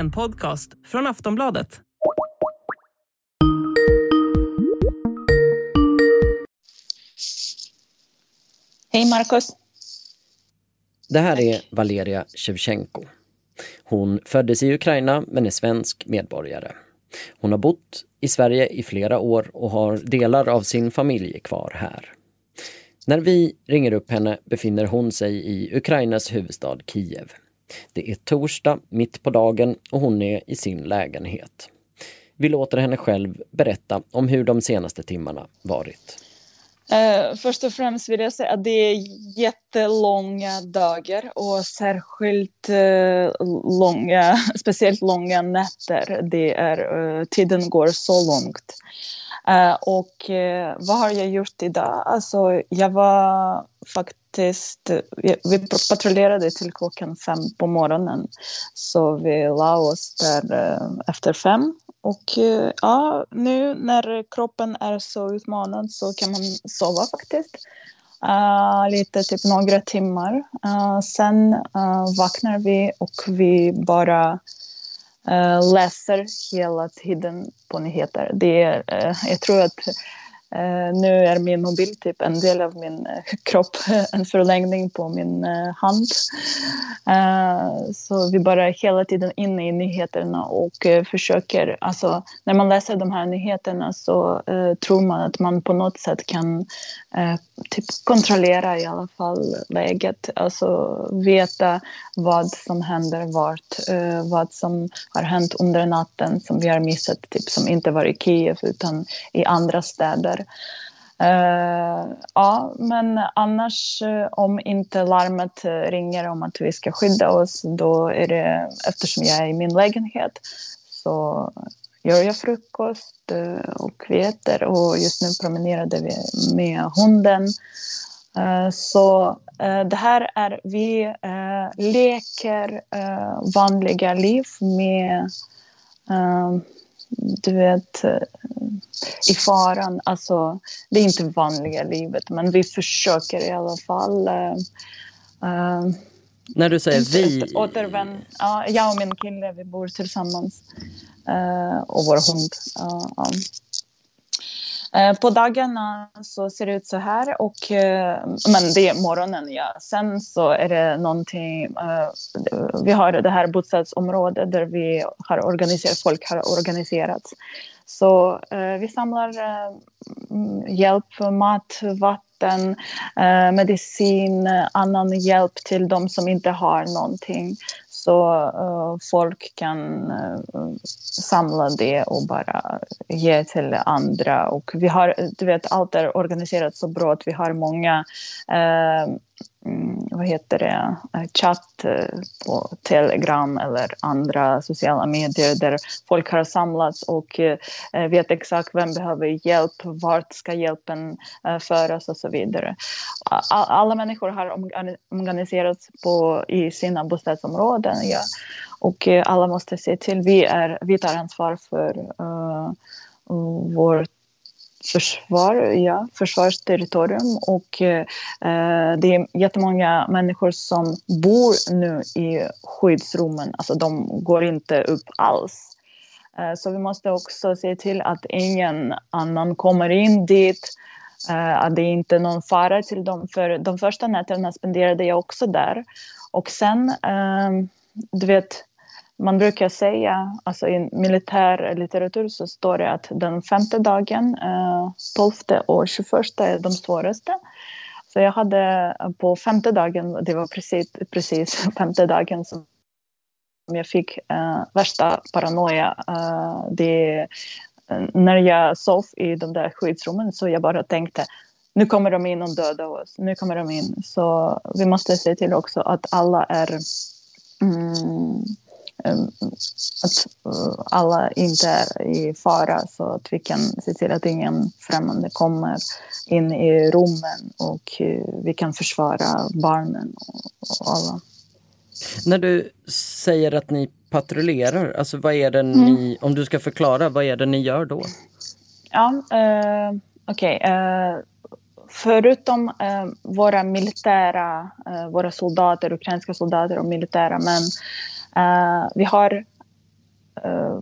En podcast från Aftonbladet. Hej Marcus. Det här är Valeria Shevchenko. Hon föddes i Ukraina men är svensk medborgare. Hon har bott i Sverige i flera år och har delar av sin familj kvar här. När vi ringer upp henne befinner hon sig i Ukrainas huvudstad Kiev. Det är torsdag mitt på dagen och hon är i sin lägenhet. Vi låter henne själv berätta om hur de senaste timmarna varit. Uh, först och främst vill jag säga att det är jättelånga dagar och särskilt uh, långa, speciellt långa nätter. Det är, uh, tiden går så långt. och vad har jag gjort idag? Alltså, jag var faktiskt, vi patrullerade till klockan fem på morgonen. Så vi la oss där eh, efter fem och eh, ja, nu när kroppen är så utmanad så kan man sova faktiskt. Uh, lite, typ några timmar. Uh, sen uh, vaknar vi och vi bara läser hela tiden på nyheter. Det är, jag tror att Eh, nu är min mobil typ en del av min eh, kropp, en förlängning på min eh, hand. så vi bara hela tiden inne i nyheterna och försöker, alltså när man läser de här nyheterna så tror man att man på något sätt kan typ kontrollera i alla fall läget, alltså veta vad som händer vart, vad som har hänt under natten som vi har missat, typ som inte var i Kiev utan i andra städer. Uh, ja, men annars uh, om inte larmet uh, ringer om att vi ska skydda oss, då är det eftersom jag är i min lägenhet så gör jag frukost och vi äter och just nu promenerade vi med hunden. Så det här är, vi leker vanliga liv med du vet, i faran. Alltså, det är inte vanliga livet, men vi försöker i alla fall. Uh, När du säger vi? Återvänd, ja, jag och min kille, vi bor tillsammans. Uh, och vår hund. Uh, Eh, på dagarna så ser det ut så här, och, eh, men det är morgonen. Ja. Sen så är det någonting, eh, vi har det här bostadsområdet där vi har organiserat, folk har organiserats. Så vi samlar hjälp, mat, vatten, medicin, annan hjälp till de som inte har någonting så uh, folk kan uh, samla det och bara ge till andra. Och vi har, du vet, allt är organiserat så bra att vi har många uh, vad heter det, eh, chatt eh, på Telegram eller andra sociala medier där folk har samlats och eh, vet exakt vem behöver hjälp, vart ska hjälpen föras och så vidare. Alla människor har organiserats på, i sina bostadsområden ja. och alla måste se till, vi, är, vi tar ansvar för uh, vårt försvar, ja, försvarsterritorium och eh, det är jättemånga människor som bor nu i skyddsrummen, alltså de går inte upp alls. Eh, så vi måste också se till att ingen annan kommer in dit, eh, att det inte är någon fara till dem, för de första nätterna spenderade jag också där. Och sen, eh, du vet, man brukar säga, alltså i militär litteratur så står det att den femte dagen, eh, tolfte och tjugoförsta är de svåraste. Så jag hade eh, på femte dagen, det var precis, precis femte dagen som jag fick eh, värsta paranoia. Eh, det, eh, när jag sov i de där skyddsrummen så jag bara tänkte nu kommer de in och dödar oss, nu kommer de in. Så vi måste se till också att alla är mm, att eh, alla inte är i fara så att vi kan se till att ingen främmande kommer in i rummen och eh, vi kan försvara barnen och alla. När du säger att ni patrullerar, alltså vad är det mm. ni, om du ska förklara, vad är det ni gör då? Ja, eh, okej. Okay, eh, förutom eh, våra militära, eh, våra soldater, ukrainska soldater och militära män Uh, vi har eh,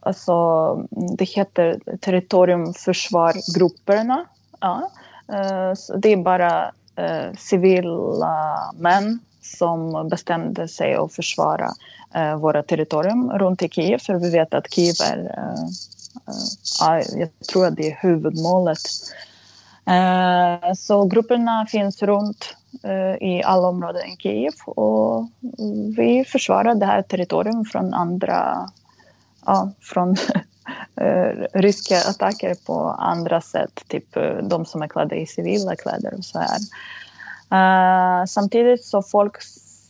alltså, det heter territoriumförsvargrupperna. Ja. Eh, det är bara civila män som bestämde sig att försvara våra territorium runt i Kiev. För vi vet att Kiev är, jag tror att det är huvudmålet. Så grupperna finns runt Eh, i alla områden i Kiev och vi försvarar det här territoriet från andra, ja, från eh, ryska attacker på andra sätt, typ eh, de som är klädda i civila kläder och så här. Uh, samtidigt så folk,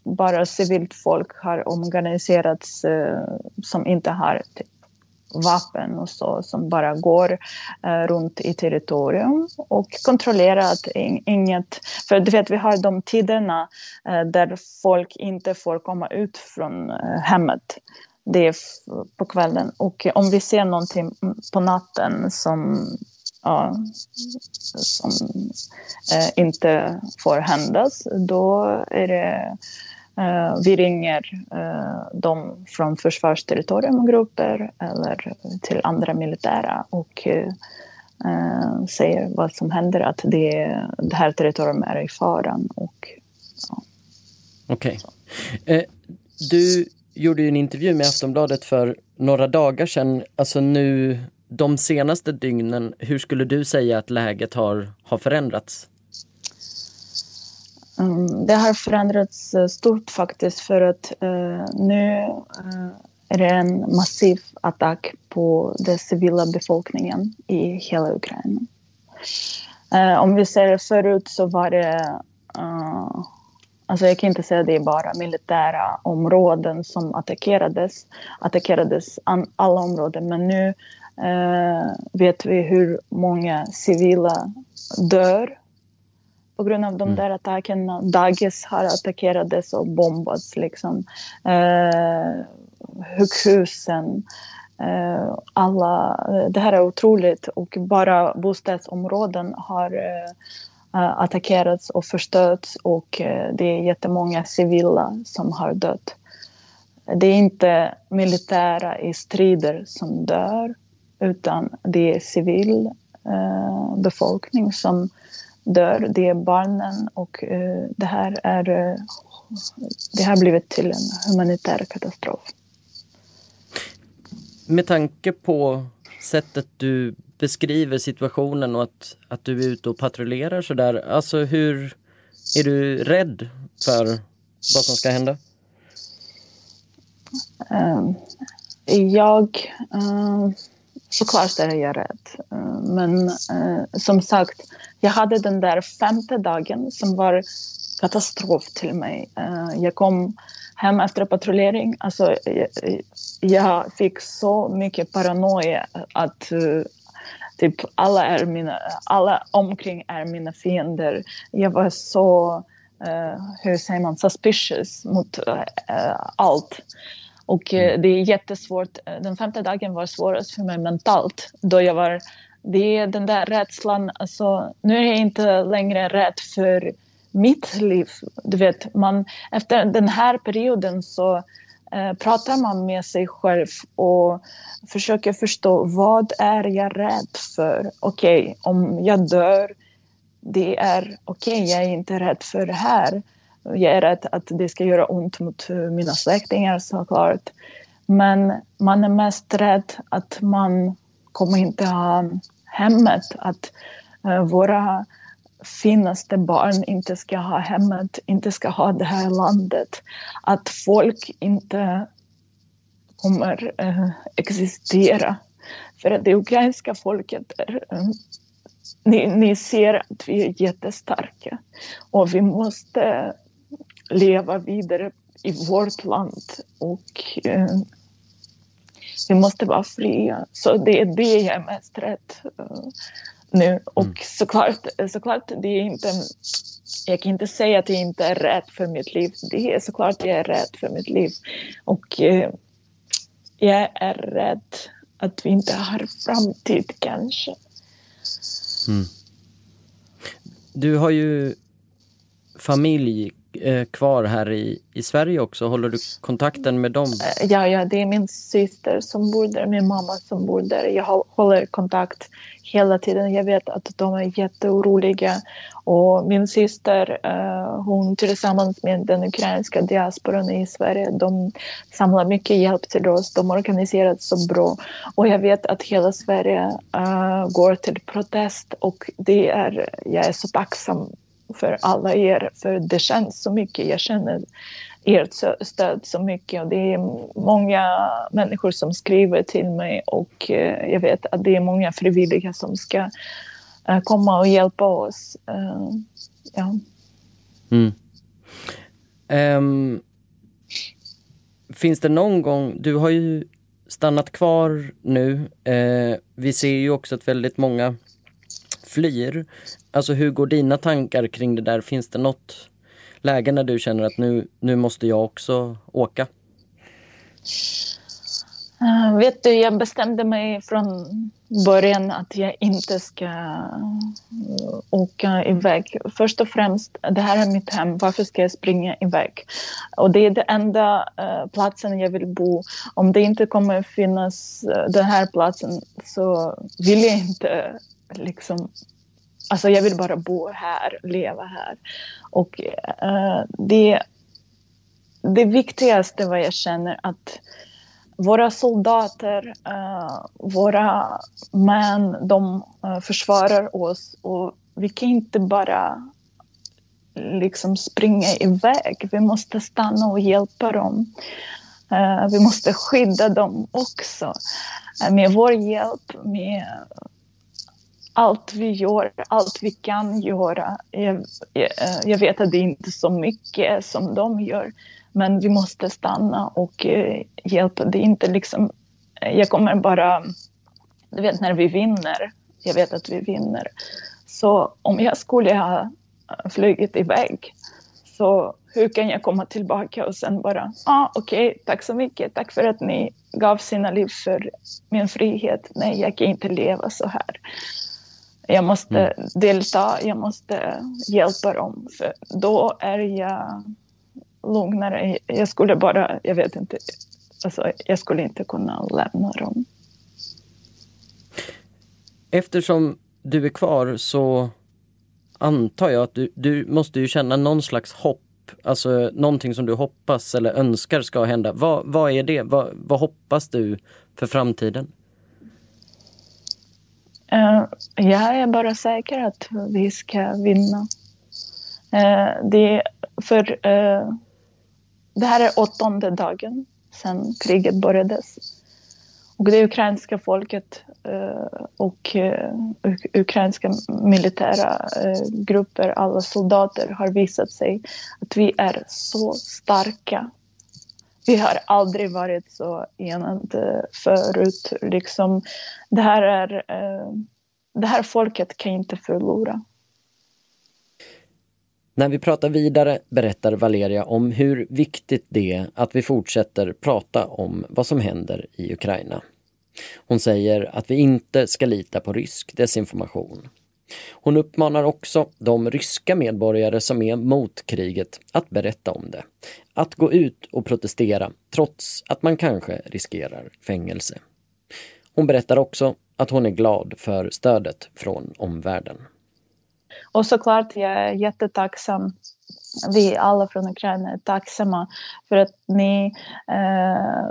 bara civilt folk har omorganiserats uh, som inte har typ, vapen och så som bara går eh, runt i territorium och kontrollerar att inget... För du vet, vi har de tiderna eh, där folk inte får komma ut från eh, hemmet. Det är på kvällen. Och om vi ser någonting på natten som ja, som eh, inte får händas, då är det Eh, vi ringer eh, dem från försvarsterritorium och grupper eller till andra militära och eh, säger vad som händer, att det, det här territoriet är i faran. Och, ja. Okej. Okay. Eh, du gjorde ju en intervju med Aftonbladet för några dagar sedan. Alltså nu de senaste dygnen, hur skulle du säga att läget har, har förändrats? Mm, det har förändrats eh, stort faktiskt för att uh, nu uh, är det en massiv attack på den civila befolkningen i hela Ukraina. Uh, om vi ser förut så var det Alltså jag kan inte säga att det är bara militära områden som attackerades. Attackerades alla områden, men nu eh, vet vi hur många civila dör på grund av de mm. där attackerna. Dagis har attackerats och bombats. Liksom. Eh, sjukhusen. Eh, alla, det här är otroligt och bara bostadsområden har eh, attackerats och förstörts och eh, det är jättemånga civila som har dött. Det är inte militära i strider som dör utan det är civil eh, befolkning som dör. Det är barnen och eh, det här är eh, det har blivit till en humanitär katastrof. Med tanke på sättet du beskriver situationen och att, att du är ute och patrullerar sådär. Alltså hur är du rädd för vad som ska hända? Um, jag uh, såklart är jag rädd. Eh, men eh, som sagt, jag hade den där femte dagen som var katastrof till mig. Eh, jag kom hem efter patrullering. Alltså, jag, jag fick så mycket paranoia att eh, typ alla, är mina, alla omkring är mina fiender. Jag var så, hur säger man, suspicious mot allt. Och uh, det är jättesvårt. Den femte dagen var svårast för mig mentalt. Då jag var, det är den där rädslan, alltså, nu är jag inte längre rädd för mitt liv. Du vet, man, efter den här perioden så Eh, pratar man med sig själv och försöker förstå vad är jag rädd för? Okej, okay, om jag dör, det är okej, okay, jag är inte rädd för det här. Jag är rädd att det ska göra ont mot eh, mina släktingar såklart. Men man är mest rädd att man kommer inte ha hemmet, att uh, våra finaste barn inte ska ha hemmet, inte ska ha det här landet. Att folk inte kommer äh, existera. För att det ukrainska folket är, äh, ni, ni ser att vi är jättestarka och vi måste leva vidare i vårt land och äh, vi måste vara fria. Så det är det jag är mest rädd nu. Och mm. såklart, såklart, det är inte... Jag kan inte säga att jag inte är rädd för mitt liv. Det är såklart jag är rädd för mitt liv. Och eh, jag är rädd att vi inte har framtid kanske. Mm. Du har ju familj eh, Eh, kvar här i, i Sverige också? Håller du kontakten med dem? Eh, ja, ja, det är min syster som bor där, min mamma som bor där. Jag håller kontakt hela tiden. Jag vet att de är jätteoroliga. Och min syster, eh, hon tillsammans med den ukrainska diasporan i Sverige, de samlar mycket hjälp till oss. De organiserar så bra. Och jag vet att hela Sverige uh, går till protest och det är, jag är så tacksam för alla er, för det känns så mycket. Jag känner ert stöd så mycket och det är många människor som skriver till mig och eh, jag vet att det är många frivilliga som ska eh, komma och hjälpa oss. Eh, ja. Mm. Um, finns det någon gång, du har ju stannat kvar nu. Uh, vi ser ju också att väldigt många flyr. Alltså hur går dina tankar kring det där? Finns det något läge när du känner att nu, nu måste jag också åka? Uh, vet du, jag bestämde mig från början att jag inte ska eh, åka iväg. Först och främst, det här är mitt hem, varför ska jag springa iväg? Och det är den enda uh, platsen jag vill bo. Om det inte kommer finnas den här platsen så vill jag inte liksom Alltså jag vill bara bo här, leva här. Och uh, det, det viktigaste vad jag känner att våra soldater, uh, våra män, de uh, försvarar oss och vi kan inte bara liksom springa iväg. Vi måste stanna och hjälpa dem. Uh, vi måste skydda dem också. med vår hjälp, med allt vi gör, allt vi kan göra. Jag, jag, jag, vet att det inte är så mycket som de gör, men vi måste stanna och eh, hjälpa. Det är inte liksom, eh, jag kommer bara, du vet när vi vinner, jag vet att vi vinner. Så om jag skulle ha flugit iväg, så hur kan jag komma tillbaka och sen bara, ah, okej, okay, tack så mycket, tack för att ni gav sina liv för min frihet. Nej, jag kan inte leva så här. Jag måste mm. delta, jag måste hjälpa dem. För då är jag lugnare. Jag skulle bara, jag vet inte, alltså, jag skulle inte kunna lämna dem. Eftersom du är kvar så antar jag att du, du måste ju känna någon slags hopp, alltså någonting som du hoppas eller önskar ska hända. Vad, vad är det? Vad, vad hoppas du för framtiden? Jag är bara säker att vi ska vinna. Eh, det, för eh, det här är åttonde dagen sedan kriget började. Och det ukrainska folket eh, och ukrainska militära grupper, alla soldater har visat sig att vi är så starka vi har aldrig varit så enade förut. Liksom, det, här är, eh, det här folket kan inte förlora. När vi pratar vidare berättar Valeria om hur viktigt det är att vi fortsätter prata om vad som händer i Ukraina. Hon säger att vi inte ska lita på rysk desinformation. Hon uppmanar också de ryska medborgare som är mot kriget att berätta om det. Att gå ut och protestera trots att man kanske riskerar fängelse. Hon berättar också att hon är glad för stödet från omvärlden. Och såklart, jag är jättetacksam. Vi alla från Ukraina är tacksamma för att ni eh,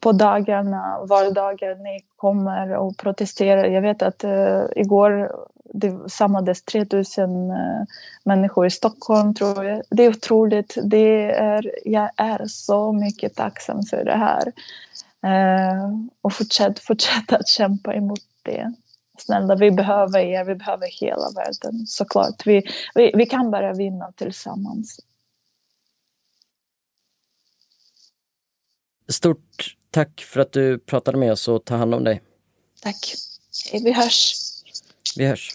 på dagarna, vardagar, ni kommer och protesterar. Jag vet att eh, igår det samlades 3000 uh, eh, människor i Stockholm tror jag. Det är otroligt. Det är, jag är så mycket tacksam för det här. Uh, och fortsätt, fortsätt att kämpa emot det. Snälla, vi behöver er, vi behöver hela världen såklart. Vi, vi, vi kan bara vinna tillsammans. Stort tack för att du pratade med oss och ta hand om dig. Tack. Vi hörs. Vi hörs.